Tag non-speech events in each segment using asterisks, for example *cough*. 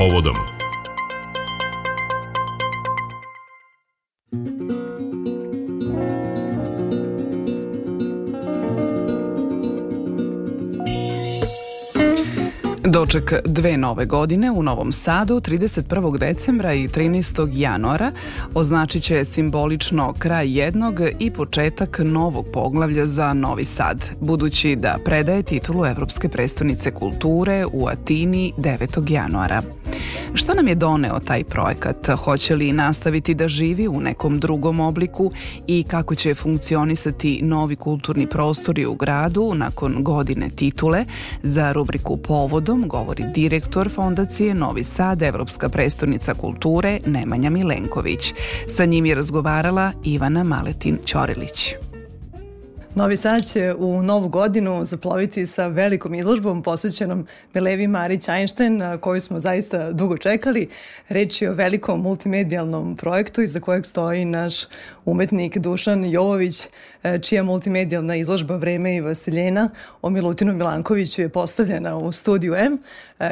povodom. Doček dve nove godine u Novom Sadu 31. decembra i 13. januara označit će simbolično kraj jednog i početak novog poglavlja za Novi Sad, budući da predaje titulu Evropske prestonice kulture u Atini 9. januara. Šta nam je doneo taj projekat? Hoće li nastaviti da živi u nekom drugom obliku i kako će funkcionisati novi kulturni prostori u gradu nakon godine titule? Za rubriku Povodom govori direktor Fondacije Novi Sad, Evropska prestonica kulture Nemanja Milenković. Sa njim je razgovarala Ivana Maletin Ćorilić. Novi Sad će u novu godinu zaploviti sa velikom izložbom posvećenom Milevi Marić Einstein, koju smo zaista dugo čekali. Reč je o velikom multimedijalnom projektu iza kojeg stoji naš umetnik Dušan Jovović, čija multimedijalna izložba Vreme i Vasiljena o Milutinu Milankoviću je postavljena u studiju M.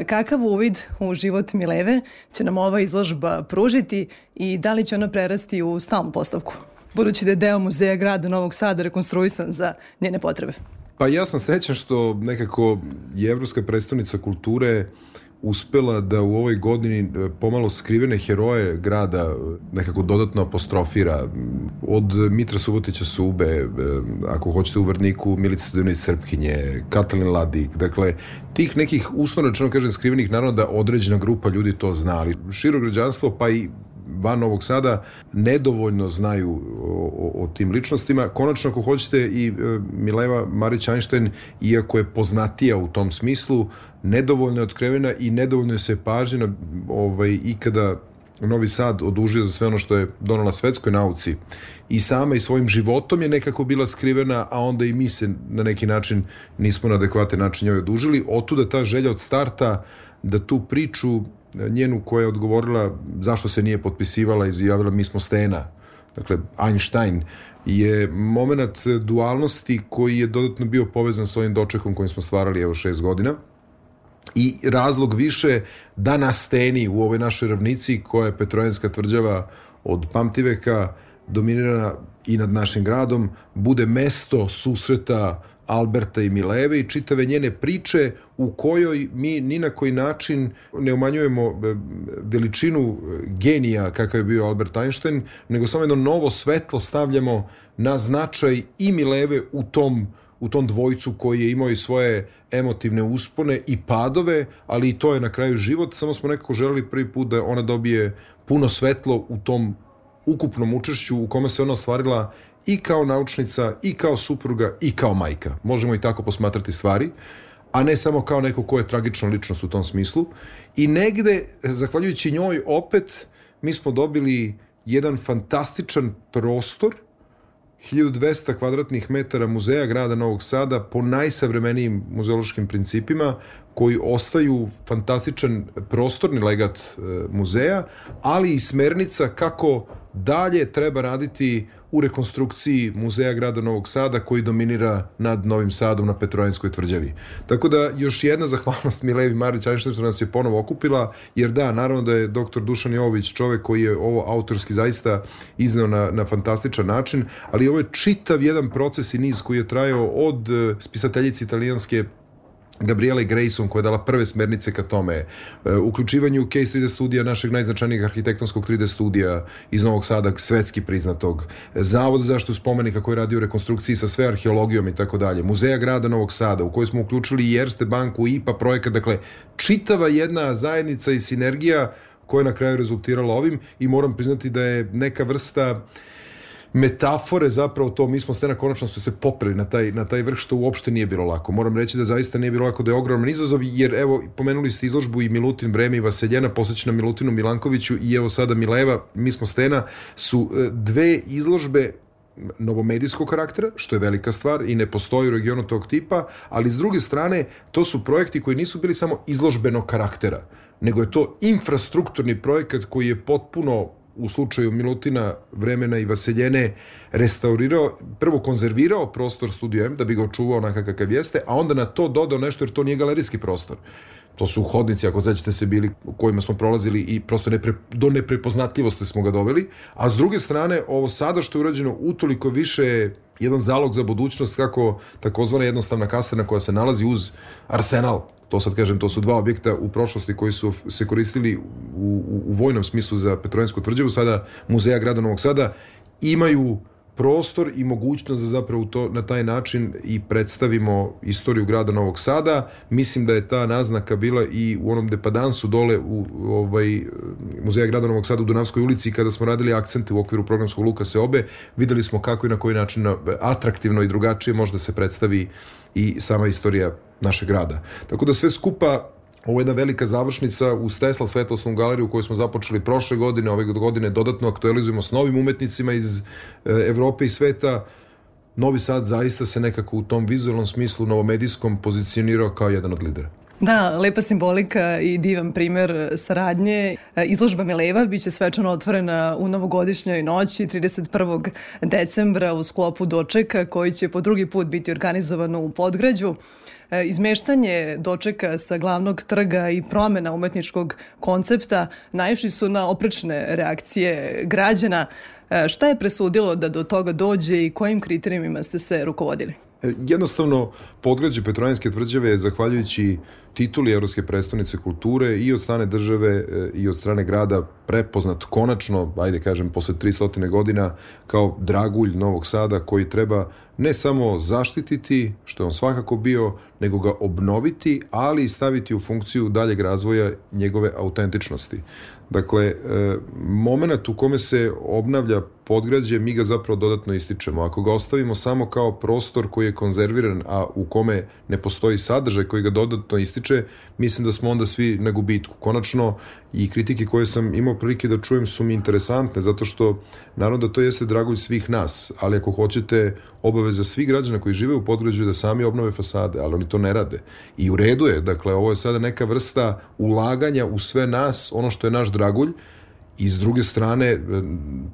Kakav uvid u život Mileve će nam ova izložba pružiti i da li će ona prerasti u stalnu postavku? Budući da je deo muzeja grada Novog Sada rekonstruisan za njene potrebe? Pa ja sam srećan što nekako je Evropska predstavnica kulture uspela da u ovoj godini e, pomalo skrivene heroje grada e, nekako dodatno apostrofira. Od Mitra Subotića Sube, e, ako hoćete u Vrniku, Milica Stojanović Srpkinje, Katalin Ladik, dakle, tih nekih rečeno kažem skrivenih, naravno da određena grupa ljudi to zna, ali širo građanstvo pa i van Novog Sada nedovoljno znaju o, o, o tim ličnostima. Konačno, ako hoćete, i e, Mileva Marić Einstein, iako je poznatija u tom smislu, nedovoljno je otkrivena i nedovoljno se pažnjena ovaj, ikada Novi Sad odužio za sve ono što je donala svetskoj nauci i sama i svojim životom je nekako bila skrivena, a onda i mi se na neki način nismo na adekvatan način njoj odužili. Otuda ta želja od starta da tu priču njenu koja je odgovorila zašto se nije potpisivala i izjavila mi smo stena, dakle Einstein, je moment dualnosti koji je dodatno bio povezan sa ovim dočekom kojim smo stvarali evo šest godina. I razlog više da na steni u ovoj našoj ravnici koja je Petrojanska tvrđava od pamtiveka dominirana i nad našim gradom bude mesto susreta Alberta i Mileve i čitave njene priče u kojoj mi ni na koji način ne umanjujemo e, veličinu e, genija kakav je bio Albert Einstein, nego samo jedno novo svetlo stavljamo na značaj i Mileve u tom u tom dvojcu koji je imao i svoje emotivne uspone i padove, ali i to je na kraju život, samo smo nekako želeli prvi put da ona dobije puno svetlo u tom ukupnom učešću u kome se ona ostvarila i kao naučnica, i kao supruga, i kao majka. Možemo i tako posmatrati stvari, a ne samo kao neko ko je tragična ličnost u tom smislu. I negde, zahvaljujući njoj, opet, mi smo dobili jedan fantastičan prostor, 1200 kvadratnih metara muzeja grada Novog Sada po najsavremenijim muzeološkim principima koji ostaju fantastičan prostorni legat e, muzeja, ali i smernica kako dalje treba raditi u rekonstrukciji muzeja grada Novog Sada koji dominira nad Novim Sadom na Petrojanskoj tvrđavi. Tako da još jedna zahvalnost Milevi Marić Einstein što nas je ponovo okupila, jer da, naravno da je doktor Dušan Jovović čovek koji je ovo autorski zaista izneo na, na fantastičan način, ali ovo je čitav jedan proces i niz koji je trajao od eh, spisateljice italijanske Gabriela Grayson koja je dala prve smernice ka tome, e, uključivanju Case 3D studija, našeg najznačajnijeg arhitektonskog 3D studija iz Novog Sada, svetski priznatog, Zavod za spomenika koji radi u rekonstrukciji sa sve arheologijom i tako dalje, Muzeja grada Novog Sada u kojoj smo uključili i Erste banku, IPA projekat, dakle, čitava jedna zajednica i sinergija koja je na kraju rezultirala ovim i moram priznati da je neka vrsta uh, metafore zapravo to, mi smo stena konačno smo se popreli na taj, na taj vrh što uopšte nije bilo lako. Moram reći da zaista nije bilo lako da je ogroman izazov, jer evo, pomenuli ste izložbu i Milutin Vreme i Vaseljena, posvećena Milutinu Milankoviću i evo sada Mileva, mi smo stena, su e, dve izložbe novomedijskog karaktera, što je velika stvar i ne postoji u regionu tog tipa, ali s druge strane, to su projekti koji nisu bili samo izložbenog karaktera, nego je to infrastrukturni projekat koji je potpuno u slučaju Milutina vremena i Vaseljene restaurirao, prvo konzervirao prostor Studio M da bi ga očuvao onaka kakav jeste, a onda na to dodao nešto jer to nije galerijski prostor. To su hodnici, ako sećate se, bili kojima smo prolazili i prosto nepre, do neprepoznatljivosti smo ga doveli. A s druge strane, ovo sada što je urađeno utoliko više jedan zalog za budućnost kako takozvana jednostavna kasarna koja se nalazi uz arsenal to sad kažem, to su dva objekta u prošlosti koji su se koristili u, u, u vojnom smislu za Petrovinsku tvrđavu, sada muzeja grada Novog Sada, imaju prostor i mogućnost da zapravo to na taj način i predstavimo istoriju grada Novog Sada. Mislim da je ta naznaka bila i u onom depadansu dole u ovaj, muzeja grada Novog Sada u Dunavskoj ulici kada smo radili akcente u okviru programskog Luka Seobe, videli smo kako i na koji način atraktivno i drugačije može da se predstavi i sama istorija našeg grada. Tako da sve skupa Ovo je jedna velika završnica uz Tesla svetlosnu galeriju koju smo započeli prošle godine, ove godine dodatno aktualizujemo s novim umetnicima iz e, Evrope i sveta. Novi Sad zaista se nekako u tom vizualnom smislu novomedijskom pozicionirao kao jedan od lidera. Da, lepa simbolika i divan primer saradnje. E, izložba Mileva biće svečano otvorena u novogodišnjoj noći 31. decembra u sklopu dočeka koji će po drugi put biti organizovan u Podgrađu. E, izmeštanje dočeka sa glavnog trga i promena umetničkog koncepta naišli su na oprečne reakcije građana. E, šta je presudilo da do toga dođe i kojim kriterijima ste se rukovodili? E, jednostavno, podgrađe Petrojanske tvrđave zahvaljujući tituli Evropske predstavnice kulture i od strane države i od strane grada prepoznat konačno, ajde kažem, posle 300 godina kao dragulj Novog Sada koji treba ne samo zaštititi, što je on svakako bio, nego ga obnoviti, ali i staviti u funkciju daljeg razvoja njegove autentičnosti. Dakle, e, moment u kome se obnavlja podgrađe, mi ga zapravo dodatno ističemo. Ako ga ostavimo samo kao prostor koji je konzerviran, a u kome ne postoji sadržaj koji ga dodatno ističe, mislim da smo onda svi na gubitku. Konačno, i kritike koje sam imao prilike da čujem su mi interesantne, zato što naravno da to jeste dragulj svih nas, ali ako hoćete obaveza svih građana koji žive u podgrađu da sami obnove fasade, ali oni to ne rade. I u redu je, dakle, ovo je sada neka vrsta ulaganja u sve nas, ono što je naš dragulj, I s druge strane,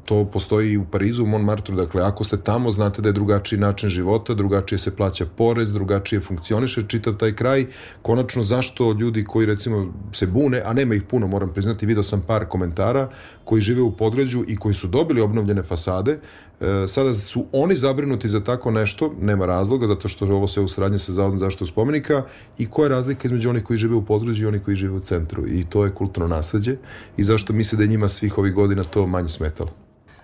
to postoji i u Parizu, u Montmartre, dakle, ako ste tamo, znate da je drugačiji način života, drugačije se plaća porez, drugačije funkcioniše čitav taj kraj. Konačno, zašto ljudi koji, recimo, se bune, a nema ih puno, moram priznati, video sam par komentara, koji žive u podgrađu i koji su dobili obnovljene fasade, e, sada su oni zabrinuti za tako nešto, nema razloga, zato što ovo sve u sradnje sa Zavodom zaštitu spomenika i koja je razlika između onih koji žive u podgrađu i onih koji žive u centru. I to je kulturno nasledđe i zašto misle da je njima svih ovih godina to manje smetalo.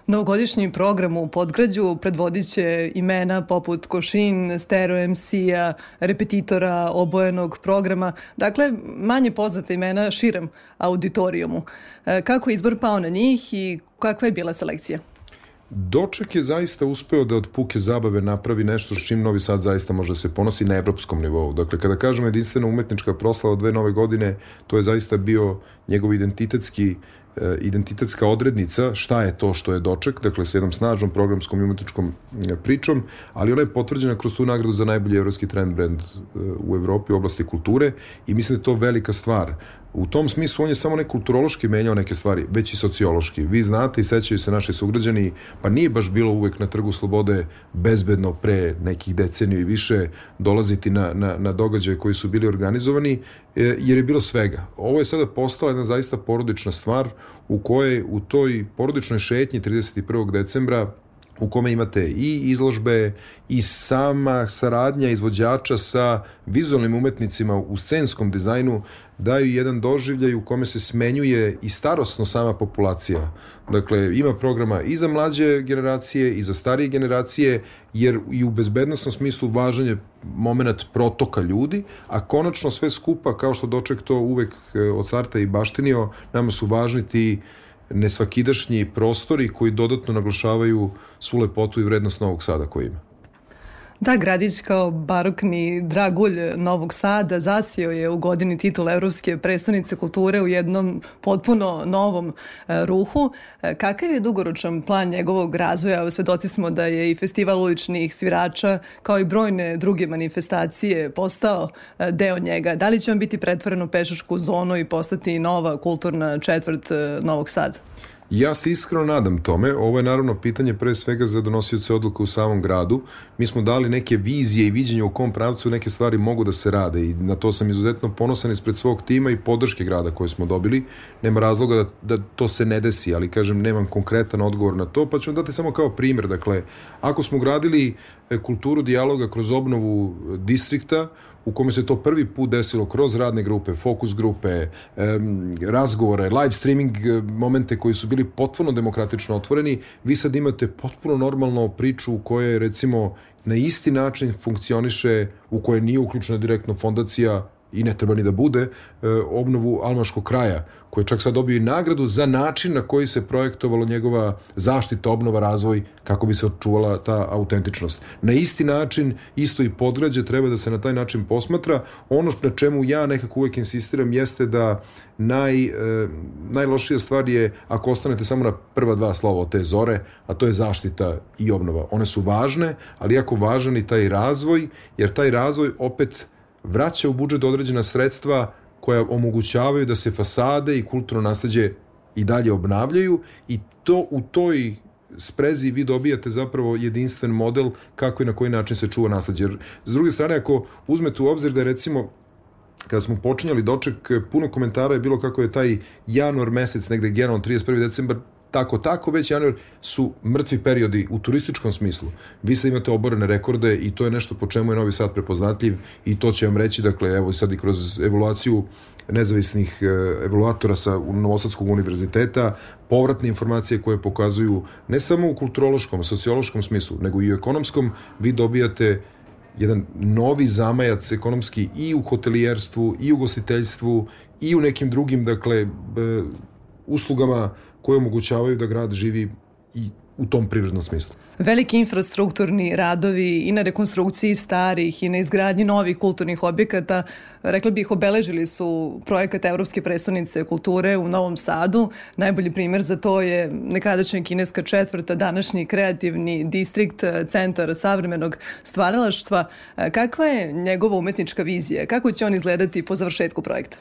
Novogodišnji program u Podgrađu predvodit će imena poput Košin, Stereo MC-a, repetitora, obojenog programa, dakle manje poznate imena širem auditorijumu. E, kako je izbor pao na njih i kakva je bila selekcija? Doček je zaista uspeo da od puke zabave napravi nešto s čim Novi Sad zaista može da se ponosi na evropskom nivou. Dakle, kada kažemo jedinstvena umetnička proslava dve nove godine, to je zaista bio njegov identitetski identitetska odrednica šta je to što je doček, dakle sa jednom snažnom programskom i umetničkom e, pričom, ali ona je potvrđena kroz tu nagradu za najbolji evropski trend brand e, u Evropi u oblasti kulture i mislim da je to velika stvar. U tom smislu on je samo ne kulturološki menjao neke stvari, već i sociološki. Vi znate i sećaju se naši sugrađani, pa nije baš bilo uvek na Trgu Slobode bezbedno pre nekih deceniju i više dolaziti na, na, na događaje koji su bili organizovani, e, jer je bilo svega. Ovo je sada postala jedna zaista porodična stvar u kojoj u toj porodičnoj šetnji 31. decembra u kome imate i izložbe i sama saradnja izvođača sa vizualnim umetnicima u scenskom dizajnu daju jedan doživljaj u kome se smenjuje i starostno sama populacija. Dakle, ima programa i za mlađe generacije i za starije generacije, jer i u bezbednostnom smislu važan je moment protoka ljudi, a konačno sve skupa, kao što doček to uvek e, od starta i baštinio, nama su važni ti nesvakidašnji prostori koji dodatno naglašavaju svu lepotu i vrednost Novog Sada koji ima. Da, Gradić kao barokni dragulj Novog Sada zasio je u godini titul Evropske predstavnice kulture u jednom potpuno novom e, ruhu. E, kakav je dugoročan plan njegovog razvoja? Svedoci smo da je i festival uličnih svirača kao i brojne druge manifestacije postao e, deo njega. Da li će on biti pretvoren u pešačku zonu i postati nova kulturna četvrt Novog Sada? Ja se iskreno nadam tome. Ovo je naravno pitanje pre svega za donosioce odluka u samom gradu. Mi smo dali neke vizije i viđenje u kom pravcu neke stvari mogu da se rade i na to sam izuzetno ponosan ispred svog tima i podrške grada koje smo dobili. Nema razloga da, da to se ne desi, ali kažem, nemam konkretan odgovor na to, pa ću vam dati samo kao primjer. Dakle, ako smo gradili e, kulturu dijaloga kroz obnovu distrikta, u kome se to prvi put desilo kroz radne grupe, fokus grupe, razgovore, live streaming e, momente koji su bili potpuno demokratično otvoreni, vi sad imate potpuno normalno priču u kojoj recimo na isti način funkcioniše, u kojoj nije uključena direktno fondacija i ne treba ni da bude, e, obnovu Almaškog kraja, koji je čak sad dobio i nagradu za način na koji se projektovalo njegova zaštita, obnova, razvoj, kako bi se očuvala ta autentičnost. Na isti način, isto i podgrađe treba da se na taj način posmatra. Ono na čemu ja nekako uvek insistiram jeste da naj, e, najlošija stvar je ako ostanete samo na prva dva slova od te zore, a to je zaštita i obnova. One su važne, ali jako važan i taj razvoj, jer taj razvoj opet vraća u budžet određena sredstva koja omogućavaju da se fasade i kulturno nasledđe i dalje obnavljaju i to u toj sprezi vi dobijate zapravo jedinstven model kako i na koji način se čuva nasledđe. Jer, s druge strane, ako uzmete u obzir da recimo kada smo počinjali doček, puno komentara je bilo kako je taj januar mesec, negde generalno 31. decembar, tako, tako, već januar su mrtvi periodi u turističkom smislu. Vi sad imate oborene rekorde i to je nešto po čemu je Novi Sad prepoznatljiv i to će vam reći, dakle, evo sad i kroz evaluaciju nezavisnih e, evaluatora sa Novosadskog univerziteta, povratne informacije koje pokazuju ne samo u kulturološkom, sociološkom smislu, nego i u ekonomskom, vi dobijate jedan novi zamajac ekonomski i u hotelijerstvu, i u gostiteljstvu, i u nekim drugim, dakle, uslugama koje omogućavaju da grad živi i u tom privrednom smislu. Veliki infrastrukturni radovi i na rekonstrukciji starih i na izgradnji novih kulturnih objekata, rekla bih, obeležili su projekat Evropske predstavnice kulture u Novom Sadu. Najbolji primer za to je nekadašnja kineska četvrta, današnji kreativni distrikt, centar savremenog stvaralaštva. Kakva je njegova umetnička vizija? Kako će on izgledati po završetku projekta?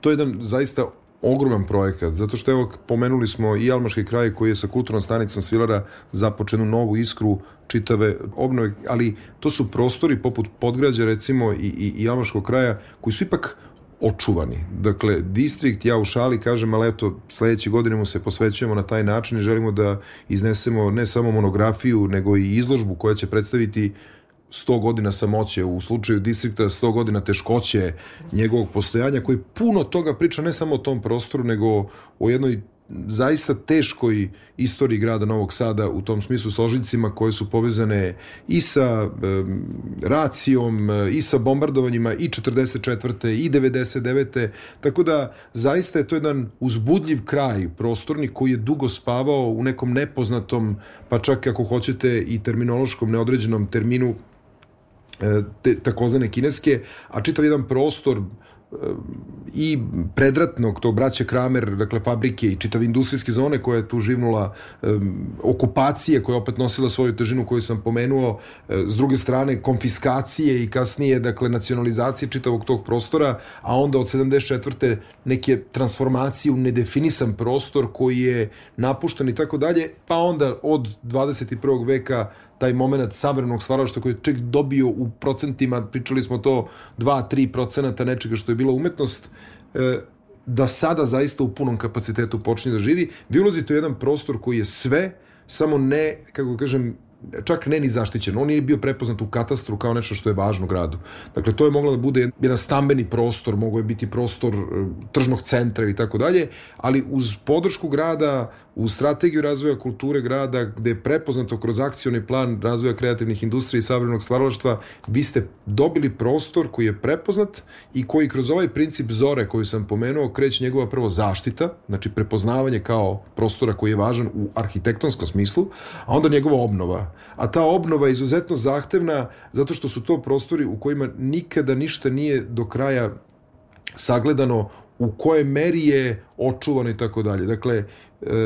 To je jedan zaista ogroman projekat, zato što evo pomenuli smo i Almaški kraj koji je sa kulturnom stanicom Svilara započenu novu iskru čitave obnove, ali to su prostori poput Podgrađa recimo i, i, i Almaškog kraja koji su ipak očuvani. Dakle, distrikt, ja u šali kažem, ali eto, sledeće godine mu se posvećujemo na taj način i želimo da iznesemo ne samo monografiju, nego i izložbu koja će predstaviti 100 godina samoće, u slučaju distrikta 100 godina teškoće njegovog postojanja, koji puno toga priča ne samo o tom prostoru, nego o jednoj zaista teškoj istoriji grada Novog Sada u tom smislu s ožiljcima koje su povezane i sa e, racijom, i sa bombardovanjima i 44. i 99. Tako da zaista je to jedan uzbudljiv kraj prostorni koji je dugo spavao u nekom nepoznatom, pa čak ako hoćete i terminološkom neodređenom terminu te, takozvane kineske, a čitav jedan prostor i predratnog tog braća Kramer, dakle fabrike i čitav industrijske zone koja je tu živnula um, okupacije koja je opet nosila svoju težinu koju sam pomenuo, e, s druge strane konfiskacije i kasnije dakle nacionalizacije čitavog tog prostora, a onda od 74. neke transformacije u nedefinisan prostor koji je napušten i tako dalje, pa onda od 21. veka taj moment savremenog stvaralaštva koji je ček dobio u procentima, pričali smo to 2-3 procenata nečega što je bila umetnost, e, da sada zaista u punom kapacitetu počne da živi. Vi ulazite u jedan prostor koji je sve, samo ne, kako kažem, čak ne ni zaštićen. On nije bio prepoznat u katastru kao nešto što je važno gradu. Dakle, to je moglo da bude jedan stambeni prostor, mogo je biti prostor e, tržnog centra i tako dalje, ali uz podršku grada, u strategiju razvoja kulture grada, gde je prepoznato kroz akcioni plan razvoja kreativnih industrija i savremenog stvaralaštva, vi ste dobili prostor koji je prepoznat i koji kroz ovaj princip zore koju sam pomenuo kreće njegova prvo zaštita, znači prepoznavanje kao prostora koji je važan u arhitektonskom smislu, a onda njegova obnova. A ta obnova je izuzetno zahtevna zato što su to prostori u kojima nikada ništa nije do kraja sagledano u koje meri je očuvano i tako dalje. Dakle, e,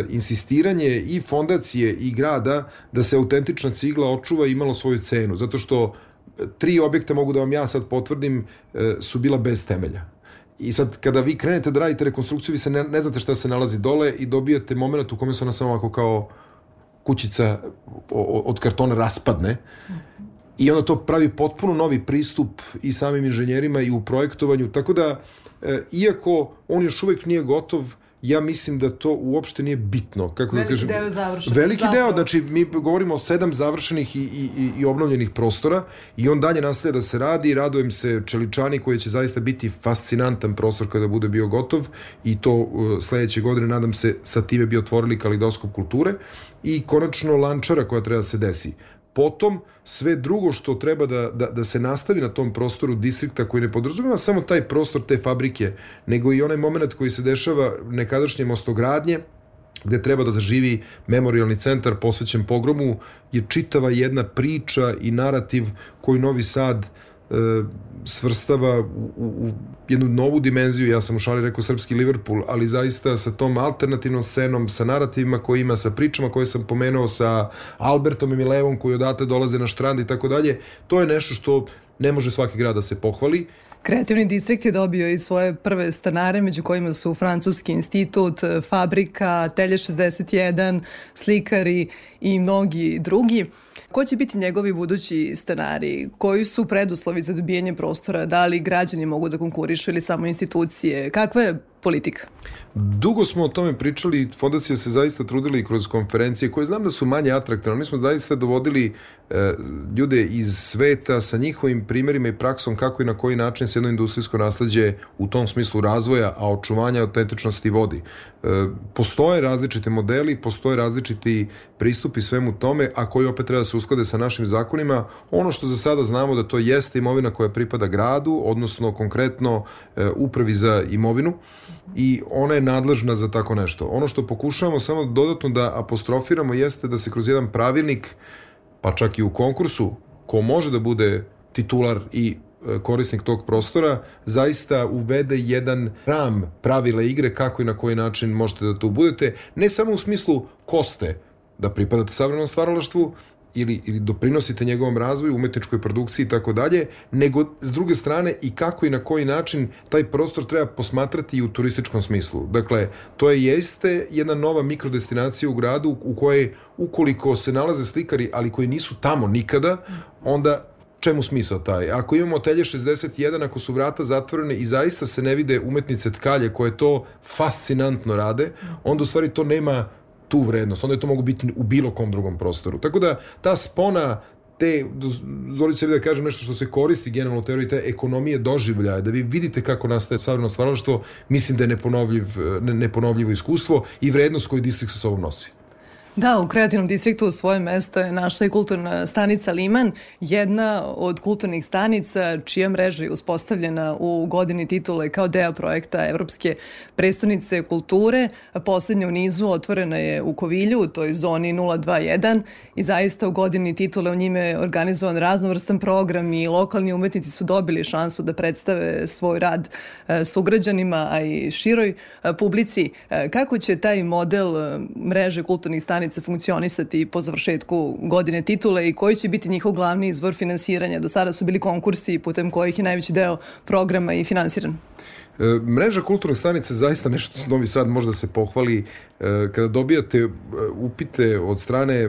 insistiranje i fondacije i grada da se autentična cigla očuva imalo svoju cenu, zato što e, tri objekta mogu da vam ja sad potvrdim e, su bila bez temelja I sad, kada vi krenete da radite rekonstrukciju, vi se ne, ne znate šta se nalazi dole i dobijate moment u kome se ona samo ovako kao kućica od kartona raspadne i onda to pravi potpuno novi pristup i samim inženjerima i u projektovanju, tako da e, iako on još uvek nije gotov, ja mislim da to uopšte nije bitno. Kako da veliki da kažem, deo je završen. Veliki Zapravo. deo, znači mi govorimo o sedam završenih i, i, i obnovljenih prostora i on dalje nastaje da se radi i radujem se Čeličani koji će zaista biti fascinantan prostor kada bude bio gotov i to uh, sledeće godine nadam se sa time bi otvorili kalidoskop kulture i konačno lančara koja treba da se desi. Potom, sve drugo što treba da, da, da se nastavi na tom prostoru distrikta koji ne podrazumeva samo taj prostor te fabrike, nego i onaj moment koji se dešava nekadašnje mostogradnje, gde treba da zaživi memorialni centar posvećen pogromu, je čitava jedna priča i narativ koji Novi Sad uh, svrstava u, u jednu novu dimenziju, ja sam u šali rekao srpski Liverpool, ali zaista sa tom alternativnom scenom, sa narativima koje ima, sa pričama koje sam pomenuo, sa Albertom i Milevom koji odate dolaze na štrand i tako dalje, to je nešto što ne može svaki grad da se pohvali. Kreativni distrikt je dobio i svoje prve stanare, među kojima su Francuski institut, Fabrika, Telje 61, Slikari i mnogi drugi. Ko će biti njegovi budući stanari? Koji su preduslovi za dobijanje prostora? Da li građani mogu da konkurišu ili samo institucije? Kakva je politika? Dugo smo o tome pričali, fondacija se zaista trudila i kroz konferencije koje znam da su manje atraktivne, mi smo zaista dovodili e, ljude iz sveta sa njihovim primjerima i praksom kako i na koji način se jedno industrijsko nasledđe u tom smislu razvoja, a očuvanja autentičnosti vodi. E, postoje različite modeli, postoje različiti pristupi svemu tome, a koji opet treba da se usklade sa našim zakonima. Ono što za sada znamo da to jeste imovina koja pripada gradu, odnosno konkretno e, upravi za imovinu i ona je nadležna za tako nešto. Ono što pokušavamo samo dodatno da apostrofiramo jeste da se kroz jedan pravilnik, pa čak i u konkursu, ko može da bude titular i e, korisnik tog prostora, zaista uvede jedan ram pravila igre kako i na koji način možete da tu budete, ne samo u smislu koste, da pripadate savremenom stvaralaštvu, ili, ili doprinosite njegovom razvoju, umetničkoj produkciji i tako dalje, nego s druge strane i kako i na koji način taj prostor treba posmatrati i u turističkom smislu. Dakle, to je jeste jedna nova mikrodestinacija u gradu u kojoj ukoliko se nalaze slikari, ali koji nisu tamo nikada, onda čemu smisao taj? Ako imamo hotelje 61, ako su vrata zatvorene i zaista se ne vide umetnice tkalje koje to fascinantno rade, onda u stvari to nema tu vrednost, onda je to mogu biti u bilo kom drugom prostoru. Tako da ta spona te, dozvolite sebi da kažem nešto što se koristi generalno u teoriji te ekonomije doživljaja, da vi vidite kako nastaje savremeno stvaralaštvo, mislim da je neponovljiv, neponovljivo iskustvo i vrednost koju distrikt sa sobom nosi. Da, u kreativnom distriktu svoje mesto je našla i kulturna stanica Liman, jedna od kulturnih stanica čija mreža je uspostavljena u godini titule kao deo projekta Evropske prestonice kulture. Poslednja u nizu otvorena je u Kovilju, u toj zoni 021 i zaista u godini titule u njime je organizovan raznovrstan program i lokalni umetnici su dobili šansu da predstave svoj rad e, sugrađanima, a i široj e, publici. E, kako će taj model mreže kulturnih stanica stanica funkcionisati po završetku godine titule i koji će biti njihov glavni izvor finansiranja? Do sada su bili konkursi putem kojih je najveći deo programa i finansiran. E, mreža kulturnih stanica zaista nešto Novi Sad može da se pohvali. E, kada dobijate e, upite od strane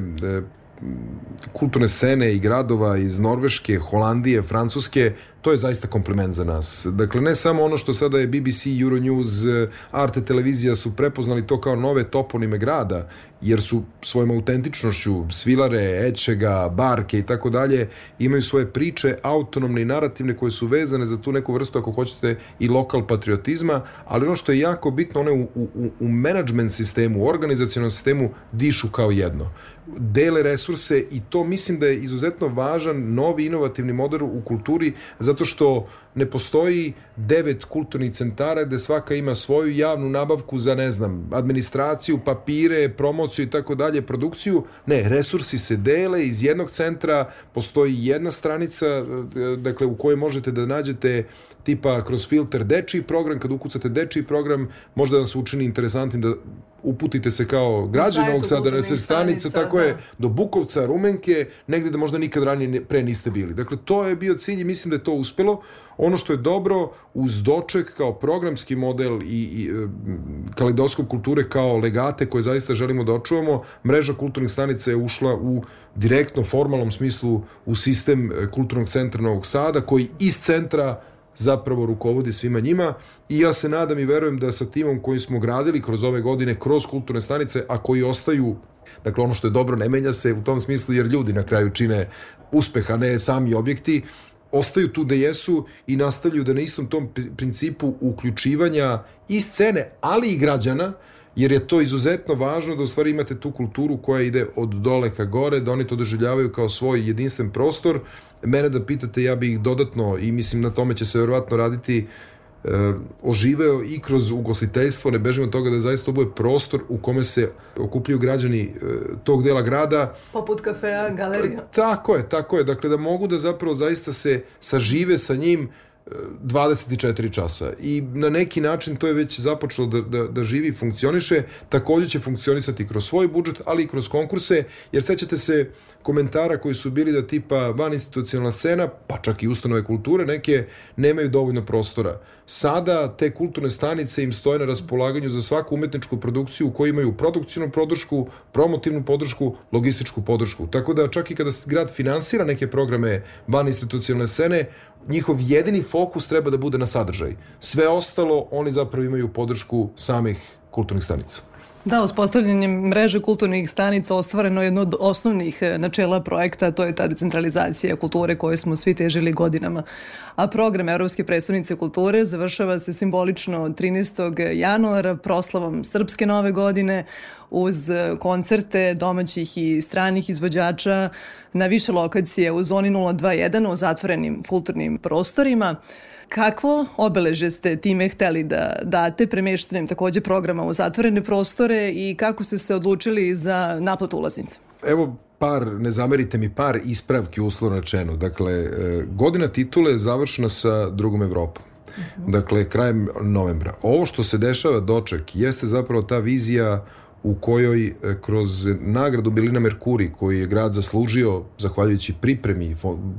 kulturne scene i gradova iz Norveške, Holandije, Francuske, to je zaista kompliment za nas. Dakle, ne samo ono što sada je BBC, Euronews, Arte televizija su prepoznali to kao nove toponime grada, jer su svojom autentičnošću svilare, ečega, barke i tako dalje, imaju svoje priče autonomne i narativne koje su vezane za tu neku vrstu, ako hoćete, i lokal patriotizma, ali ono što je jako bitno, one u, u, u management sistemu, u organizacijalnom sistemu dišu kao jedno. Dele resurse i to mislim da je izuzetno važan novi inovativni model u kulturi zato što ne postoji devet kulturnih centara gde svaka ima svoju javnu nabavku za, ne znam, administraciju, papire, promociju i tako dalje, produkciju. Ne, resursi se dele iz jednog centra, postoji jedna stranica, dakle, u kojoj možete da nađete tipa kroz filter dečiji program, kad ukucate dečiji program, možda vam se učini interesantnim da uputite se kao građan ovog sada na stanica, tako da. je, do Bukovca, Rumenke, negde da možda nikad ranije pre niste bili. Dakle, to je bio cilj i mislim da je to uspelo. Ono što je dobro uz doček kao programski model i, i e, kalidoskop kulture kao legate koje zaista želimo da očuvamo, mreža kulturnih stanica je ušla u direktno formalnom smislu u sistem e, kulturnog centra Novog Sada koji iz centra zapravo rukovodi svima njima. I ja se nadam i verujem da sa timom koji smo gradili kroz ove godine, kroz kulturne stanice, a koji ostaju Dakle, ono što je dobro ne menja se u tom smislu jer ljudi na kraju čine uspeh, a ne sami objekti, ostaju tu da jesu i nastavljaju da na istom tom principu uključivanja i scene, ali i građana, jer je to izuzetno važno da u stvari imate tu kulturu koja ide od dole ka gore, da oni to doživljavaju kao svoj jedinstven prostor. Mene da pitate, ja bih ih dodatno, i mislim na tome će se verovatno raditi e, oživeo i kroz ugostiteljstvo, ne bežimo od toga da zaista ovo je prostor u kome se okupljaju građani e, tog dela grada. Poput kafea, galerija. Tako je, tako je. Dakle, da mogu da zapravo zaista se sažive sa njim 24 časa i na neki način to je već započelo da, da, da živi i funkcioniše, takođe će funkcionisati kroz svoj budžet, ali i kroz konkurse, jer sećate se komentara koji su bili da tipa van institucionalna scena, pa čak i ustanove kulture, neke nemaju dovoljno prostora. Sada te kulturne stanice im stoje na raspolaganju za svaku umetničku produkciju u kojoj imaju produkcijnu podršku, promotivnu podršku, logističku podršku. Tako da čak i kada grad finansira neke programe van institucionalne scene, njihov jedini fokus treba da bude na sadržaj. Sve ostalo, oni zapravo imaju podršku samih kulturnih stanica. Da, uspostavljanjem mreže kulturnih stanica ostvareno jedno od osnovnih e, načela projekta, to je ta decentralizacija kulture koje smo svi težili godinama. A program Evropske predstavnice kulture završava se simbolično 13. januara proslavom Srpske nove godine uz koncerte domaćih i stranih izvođača na više lokacije u zoni 021 u zatvorenim kulturnim prostorima. Kakvo obeleže ste time hteli da date premeštanjem takođe programa u zatvorene prostore i kako ste se odlučili za naplatu ulaznica? Evo par, ne zamerite mi, par ispravki uslovno rečeno. Dakle, e, godina titule je završena sa drugom Evropom. Mhm. Dakle, krajem novembra. Ovo što se dešava doček jeste zapravo ta vizija u kojoj e, kroz nagradu Bilina Merkuri koji je grad zaslužio zahvaljujući pripremi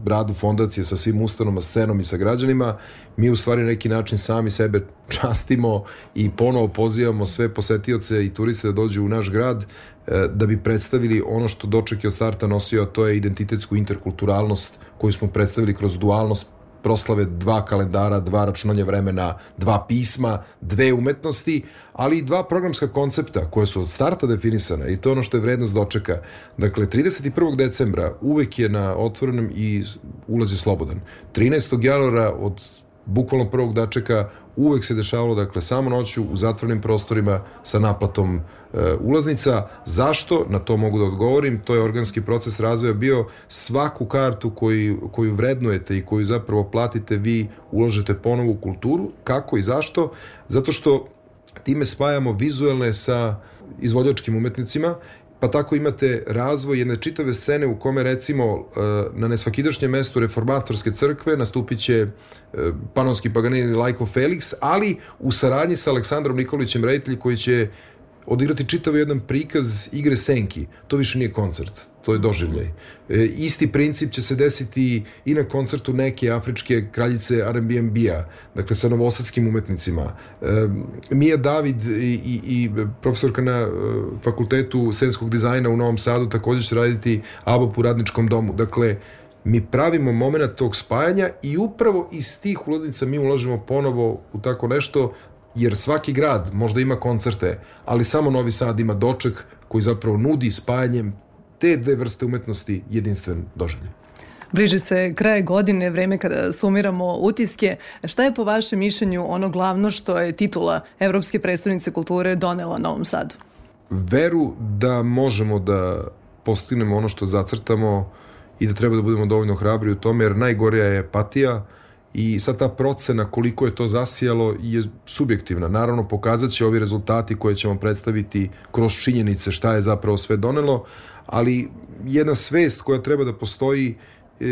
radu fondacije sa svim ustanoma, scenom i sa građanima, mi u stvari neki način sami sebe *laughs* častimo i ponovo pozivamo sve posetioce i turiste da dođu u naš grad e, da bi predstavili ono što doček je od starta nosio, a to je identitetsku interkulturalnost koju smo predstavili kroz dualnost proslave dva kalendara, dva računanja vremena, dva pisma, dve umetnosti, ali i dva programska koncepta koje su od starta definisana i to je ono što je vrednost dočeka. Dakle, 31. decembra uvek je na otvorenom i ulaz je slobodan. 13. januara od bukvalno prvog dačeka uvek se dešavalo dakle samo noću u zatvornim prostorima sa naplatom e, ulaznica. Zašto? Na to mogu da odgovorim. To je organski proces razvoja bio svaku kartu koju, koju vrednujete i koju zapravo platite vi ulažete ponovo u kulturu. Kako i zašto? Zato što time spajamo vizuelne sa izvođačkim umetnicima pa tako imate razvoj jedne čitave scene u kome recimo e, na nesvakidašnjem mestu reformatorske crkve nastupit će e, panonski paganini Lajko Felix, ali u saradnji sa Aleksandrom Nikolićem Rejtelj koji će odigrati čitav jedan prikaz igre Senki. To više nije koncert, to je doživljaj. E, isti princip će se desiti i na koncertu neke afričke kraljice R&B-a, dakle sa novosadskim umetnicima. E, Mija David i, i, i profesorka na e, fakultetu scenskog dizajna u Novom Sadu takođe će raditi ABOP u radničkom domu. Dakle, mi pravimo moment tog spajanja i upravo iz tih ulaznica mi ulažemo ponovo u tako nešto jer svaki grad možda ima koncerte, ali samo Novi Sad ima doček koji zapravo nudi spajanjem te dve vrste umetnosti jedinstven doživljaj. Bliži se kraje godine, vreme kada sumiramo utiske. Šta je po vašem mišljenju ono glavno što je titula Evropske predstavnice kulture donela Novom Sadu? Veru da možemo da postignemo ono što zacrtamo i da treba da budemo dovoljno hrabri u tome, jer najgorija je apatija, i sad ta procena koliko je to zasijalo je subjektivna. Naravno, pokazat će ovi rezultati koje ćemo predstaviti kroz činjenice šta je zapravo sve donelo, ali jedna svest koja treba da postoji e,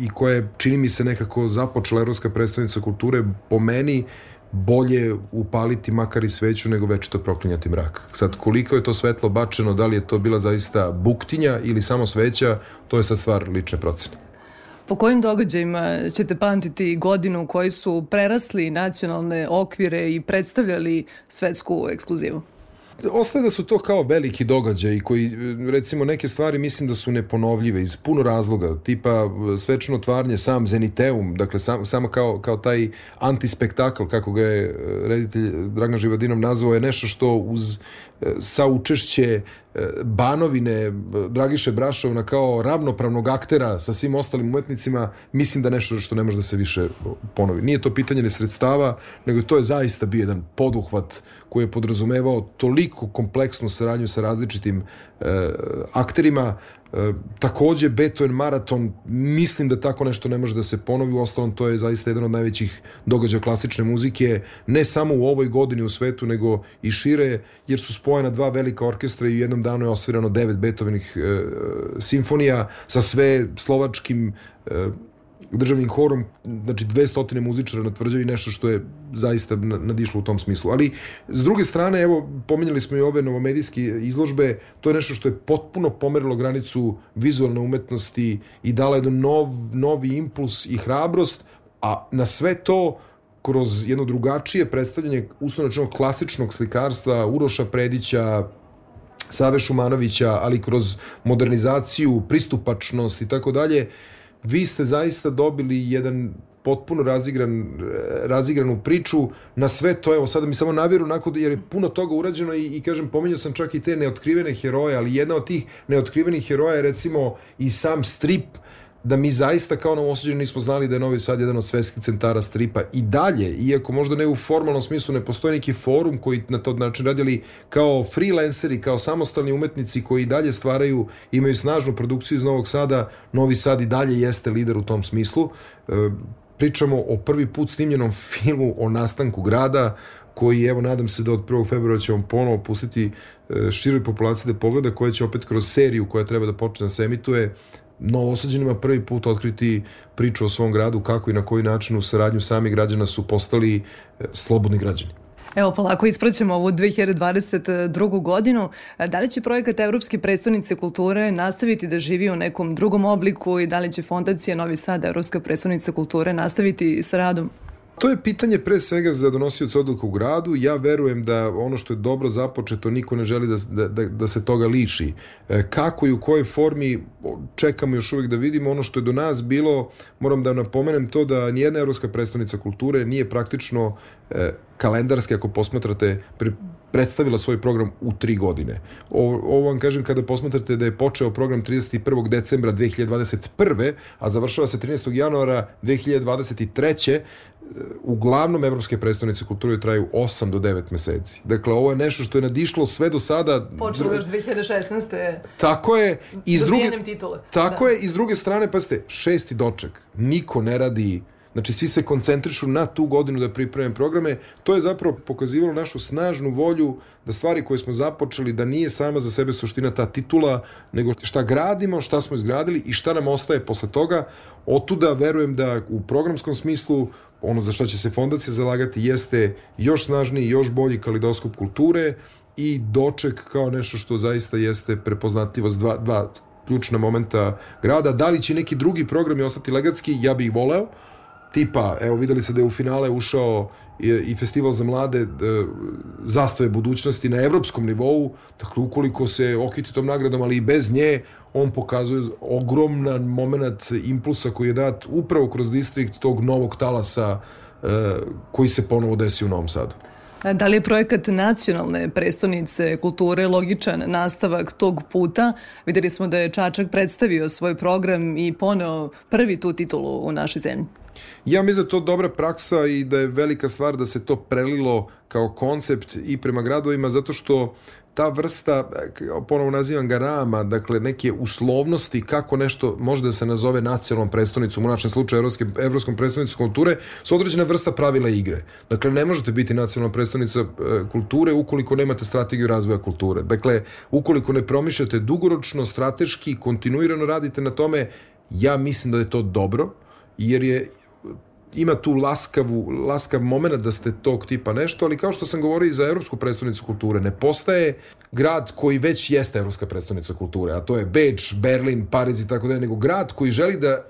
i koja je, čini mi se, nekako započela Evropska predstavnica kulture, po meni, bolje upaliti makar i sveću nego večito proklinjati mrak. Sad, koliko je to svetlo bačeno, da li je to bila zaista buktinja ili samo sveća, to je sad stvar lične procene. Po kojim događajima ćete pamtiti godinu u kojoj su prerasli nacionalne okvire i predstavljali svetsku ekskluzivu? Ostaje da su to kao veliki događaji koji, recimo, neke stvari mislim da su neponovljive iz puno razloga, tipa svečano otvaranje sam Zeniteum, dakle sam, samo kao, kao taj antispektakl, kako ga je reditelj Dragna Živadinov nazvao, je nešto što uz sa učešće Banovine, Dragiše Brašovna kao ravnopravnog aktera sa svim ostalim umetnicima, mislim da nešto što ne može da se više ponovi. Nije to pitanje ne sredstava, nego to je zaista bio jedan poduhvat koji je podrazumevao toliko kompleksnu saradnju sa različitim e, akterima, E, takođe Beethoven maraton mislim da tako nešto ne može da se ponovi. U ostalom to je zaista jedan od najvećih događaja klasične muzike ne samo u ovoj godini u svetu nego i šire jer su spojena dva velika orkestra i u jednom danu je osvirano devet Beethovenih e, simfonija sa sve slovačkim e, državnim horom, znači 200 muzičara na tvrđavi, nešto što je zaista nadišlo u tom smislu. Ali, s druge strane, evo, pominjali smo i ove novomedijske izložbe, to je nešto što je potpuno pomerilo granicu vizualne umetnosti i dala jedan nov, novi impuls i hrabrost, a na sve to kroz jedno drugačije predstavljanje uslovno klasičnog slikarstva Uroša Predića, Save Šumanovića, ali kroz modernizaciju, pristupačnost i tako dalje, vi ste zaista dobili jedan potpuno razigran, razigranu priču na sve to, evo sada mi samo navjeru nakon, jer je puno toga urađeno i, i kažem, pominjao sam čak i te neotkrivene heroje, ali jedna od tih neotkrivenih heroja je recimo i sam strip da mi zaista kao novosađeni nismo znali da je Novi Sad jedan od svetskih centara stripa i dalje, iako možda ne u formalnom smislu ne postoji neki forum koji na to način radili kao freelanceri, kao samostalni umetnici koji i dalje stvaraju, imaju snažnu produkciju iz Novog Sada, Novi Sad i dalje jeste lider u tom smislu. E, pričamo o prvi put snimljenom filmu o nastanku grada, koji evo nadam se da od 1. februara ćemo ponovo pustiti e, široj populaciji da pogleda, koja će opet kroz seriju koja treba da počne da se emituje novosađenima prvi put otkriti priču o svom gradu, kako i na koji način u saradnju samih građana su postali e, slobodni građani. Evo, polako ispraćamo ovu 2022. godinu. Da li će projekat Evropske predstavnice kulture nastaviti da živi u nekom drugom obliku i da li će Fondacija Novi Sad, Evropska predstavnica kulture, nastaviti sa radom? To je pitanje pre svega za donosioca odluka u gradu. Ja verujem da ono što je dobro započeto niko ne želi da, da, da se toga liši. E, kako i u kojoj formi čekamo još uvijek da vidimo ono što je do nas bilo, moram da napomenem to da nijedna evropska predstavnica kulture nije praktično e, kalendarski, ako posmatrate, pri, predstavila svoj program u tri godine. O, ovo vam kažem kada posmatrate da je počeo program 31. decembra 2021. a završava se 13. januara 2023 uglavnom evropske predstavnice kulture traju 8 do 9 meseci. Dakle, ovo je nešto što je nadišlo sve do sada... Počelo još 2016. Tako je. I s druge, titule. Tako da. je. I s druge strane, pa ste, šesti doček. Niko ne radi Znači, svi se koncentrišu na tu godinu da pripreme programe. To je zapravo pokazivalo našu snažnu volju da stvari koje smo započeli, da nije sama za sebe suština ta titula, nego šta gradimo, šta smo izgradili i šta nam ostaje posle toga. Otuda verujem da u programskom smislu ono za šta će se fondacija zalagati jeste još snažniji, još bolji kalidoskop kulture i doček kao nešto što zaista jeste prepoznatljivost dva, dva ključna momenta grada. Da li će neki drugi programi ostati legatski, ja bih ih voleo, tipa, evo videli se da je u finale ušao i, festival za mlade e, zastave budućnosti na evropskom nivou, dakle ukoliko se okiti tom nagradom, ali i bez nje, on pokazuje ogroman moment impulsa koji je dat upravo kroz distrikt tog novog talasa e, koji se ponovo desi u Novom Sadu. Da li je projekat nacionalne prestonice kulture logičan nastavak tog puta? Videli smo da je Čačak predstavio svoj program i poneo prvi tu titulu u našoj zemlji. Ja mislim da to dobra praksa i da je velika stvar da se to prelilo kao koncept i prema gradovima zato što ta vrsta, ponovo nazivam ga rama, dakle neke uslovnosti kako nešto može da se nazove nacionalnom predstavnicom, u našem slučaju evropske, evropskom predstavnicom kulture, su određena vrsta pravila igre. Dakle, ne možete biti nacionalna predstavnica e, kulture ukoliko nemate strategiju razvoja kulture. Dakle, ukoliko ne promišljate dugoročno, strateški, kontinuirano radite na tome, ja mislim da je to dobro, jer je ima tu laskavu, laskav moment da ste tog tipa nešto, ali kao što sam govorio i za Evropsku predstavnicu kulture, ne postaje grad koji već jeste Evropska predstavnica kulture, a to je Beč, Berlin, Pariz i tako dalje, nego grad koji želi da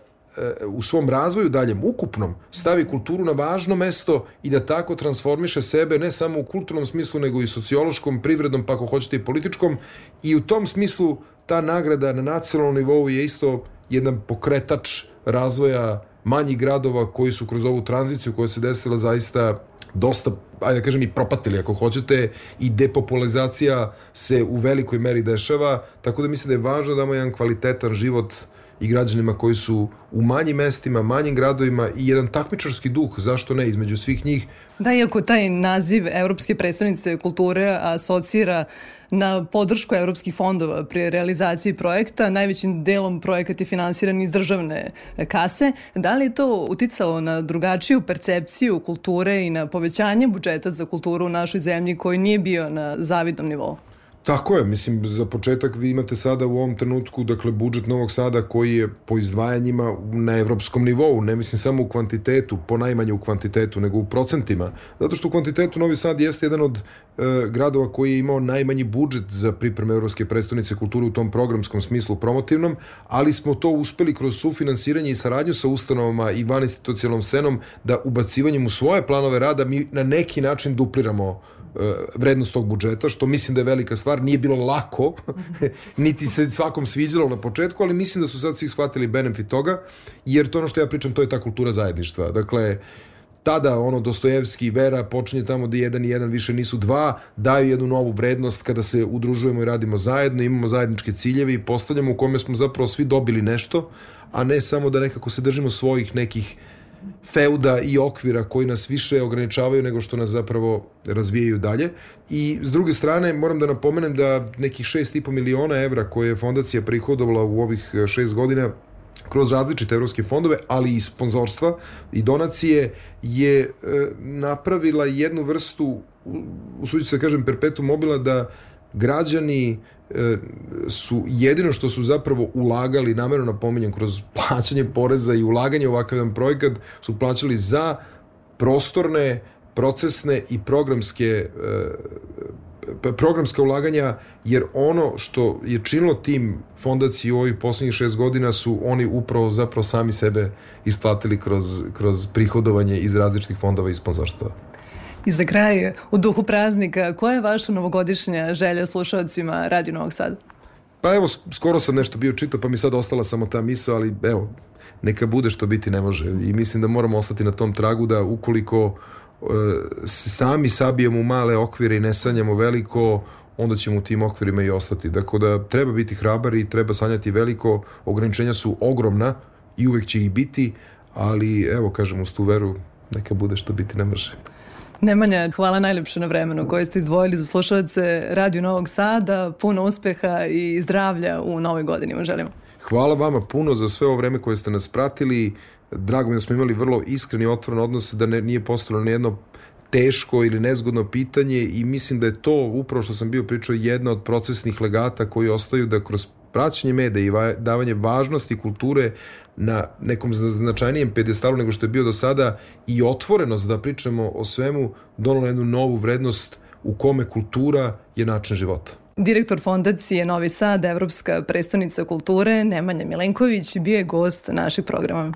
u svom razvoju daljem, ukupnom, stavi kulturu na važno mesto i da tako transformiše sebe ne samo u kulturnom smislu, nego i sociološkom, privrednom, pa ako hoćete i političkom. I u tom smislu ta nagrada na nacionalnom nivou je isto jedan pokretač razvoja manjih gradova koji su kroz ovu tranziciju koja se desila zaista dosta, ajde da kažem i propatili ako hoćete i depopularizacija se u velikoj meri dešava, tako da mislim da je važno da imamo jedan kvalitetan život i građanima koji su u manjim mestima, manjim gradovima i jedan takmičarski duh, zašto ne, između svih njih. Da, iako taj naziv Evropske predstavnice kulture asocira na podršku evropskih fondova pri realizaciji projekta, najvećim delom projekat je finansiran iz državne kase. Da li je to uticalo na drugačiju percepciju kulture i na povećanje budžeta za kulturu u našoj zemlji koji nije bio na zavidnom nivou? Tako je, mislim, za početak vi imate sada u ovom trenutku, dakle, budžet Novog Sada koji je po izdvajanjima na evropskom nivou, ne mislim samo u kvantitetu, po najmanje u kvantitetu, nego u procentima, zato što u kvantitetu Novi Sad jeste jedan od e, gradova koji je imao najmanji budžet za pripreme Evropske predstavnice kulture u tom programskom smislu promotivnom, ali smo to uspeli kroz sufinansiranje i saradnju sa ustanovama i van institucionalnom da ubacivanjem u svoje planove rada mi na neki način dupliramo E, vrednost tog budžeta, što mislim da je velika stvar. Nije bilo lako, *laughs* niti se svakom sviđalo na početku, ali mislim da su sad svi shvatili benefit toga, jer to ono što ja pričam, to je ta kultura zajedništva. Dakle, tada ono Dostojevski i Vera počinje tamo da jedan i jedan više nisu dva, daju jednu novu vrednost kada se udružujemo i radimo zajedno, imamo zajedničke ciljeve i postavljamo u kome smo zapravo svi dobili nešto, a ne samo da nekako se držimo svojih nekih feuda i okvira koji nas više ograničavaju nego što nas zapravo razvijaju dalje. I s druge strane moram da napomenem da nekih 6,5 miliona evra koje je fondacija prihodovala u ovih šest godina kroz različite evropske fondove, ali i sponzorstva i donacije je e, napravila jednu vrstu, usuđu se da kažem, perpetuum mobila da građani e, su jedino što su zapravo ulagali, namerno napominjem, kroz plaćanje poreza i ulaganje u ovakav jedan projekat, su plaćali za prostorne, procesne i programske e, programska ulaganja, jer ono što je činilo tim fondaciji u ovih poslednjih šest godina su oni upravo zapravo sami sebe isplatili kroz, kroz prihodovanje iz različitih fondova i sponzorstva. I za kraj, u duhu praznika, koja je vaša novogodišnja želja slušalcima Radio Novog Sada? Pa evo, skoro sam nešto bio čitao, pa mi sad ostala samo ta misla, ali evo, neka bude što biti ne može. I mislim da moramo ostati na tom tragu da ukoliko e, sami sabijemo male okvire i ne sanjamo veliko, onda ćemo u tim okvirima i ostati. Dakle, da treba biti hrabar i treba sanjati veliko, ograničenja su ogromna i uvek će ih biti, ali evo, kažem, uz tu veru neka bude što biti ne može. Nemanja, hvala najljepše na vremenu koje ste izdvojili za slušalce Radio Novog Sada. Puno uspeha i zdravlja u novoj godini vam želimo. Hvala vama puno za sve ovo vreme koje ste nas pratili. Drago mi da smo imali vrlo iskreni i otvoren odnos, da ne, nije postalo na jedno teško ili nezgodno pitanje i mislim da je to upravo što sam bio pričao jedna od procesnih legata koji ostaju da kroz praćenje meda i davanje važnosti kulture na nekom značajnijem pedestalu nego što je bio do sada i otvorenost da pričamo o svemu donalo jednu novu vrednost u kome kultura je način života. Direktor fondacije Novi Sad, Evropska predstavnica kulture, Nemanja Milenković, bio je gost naših programa.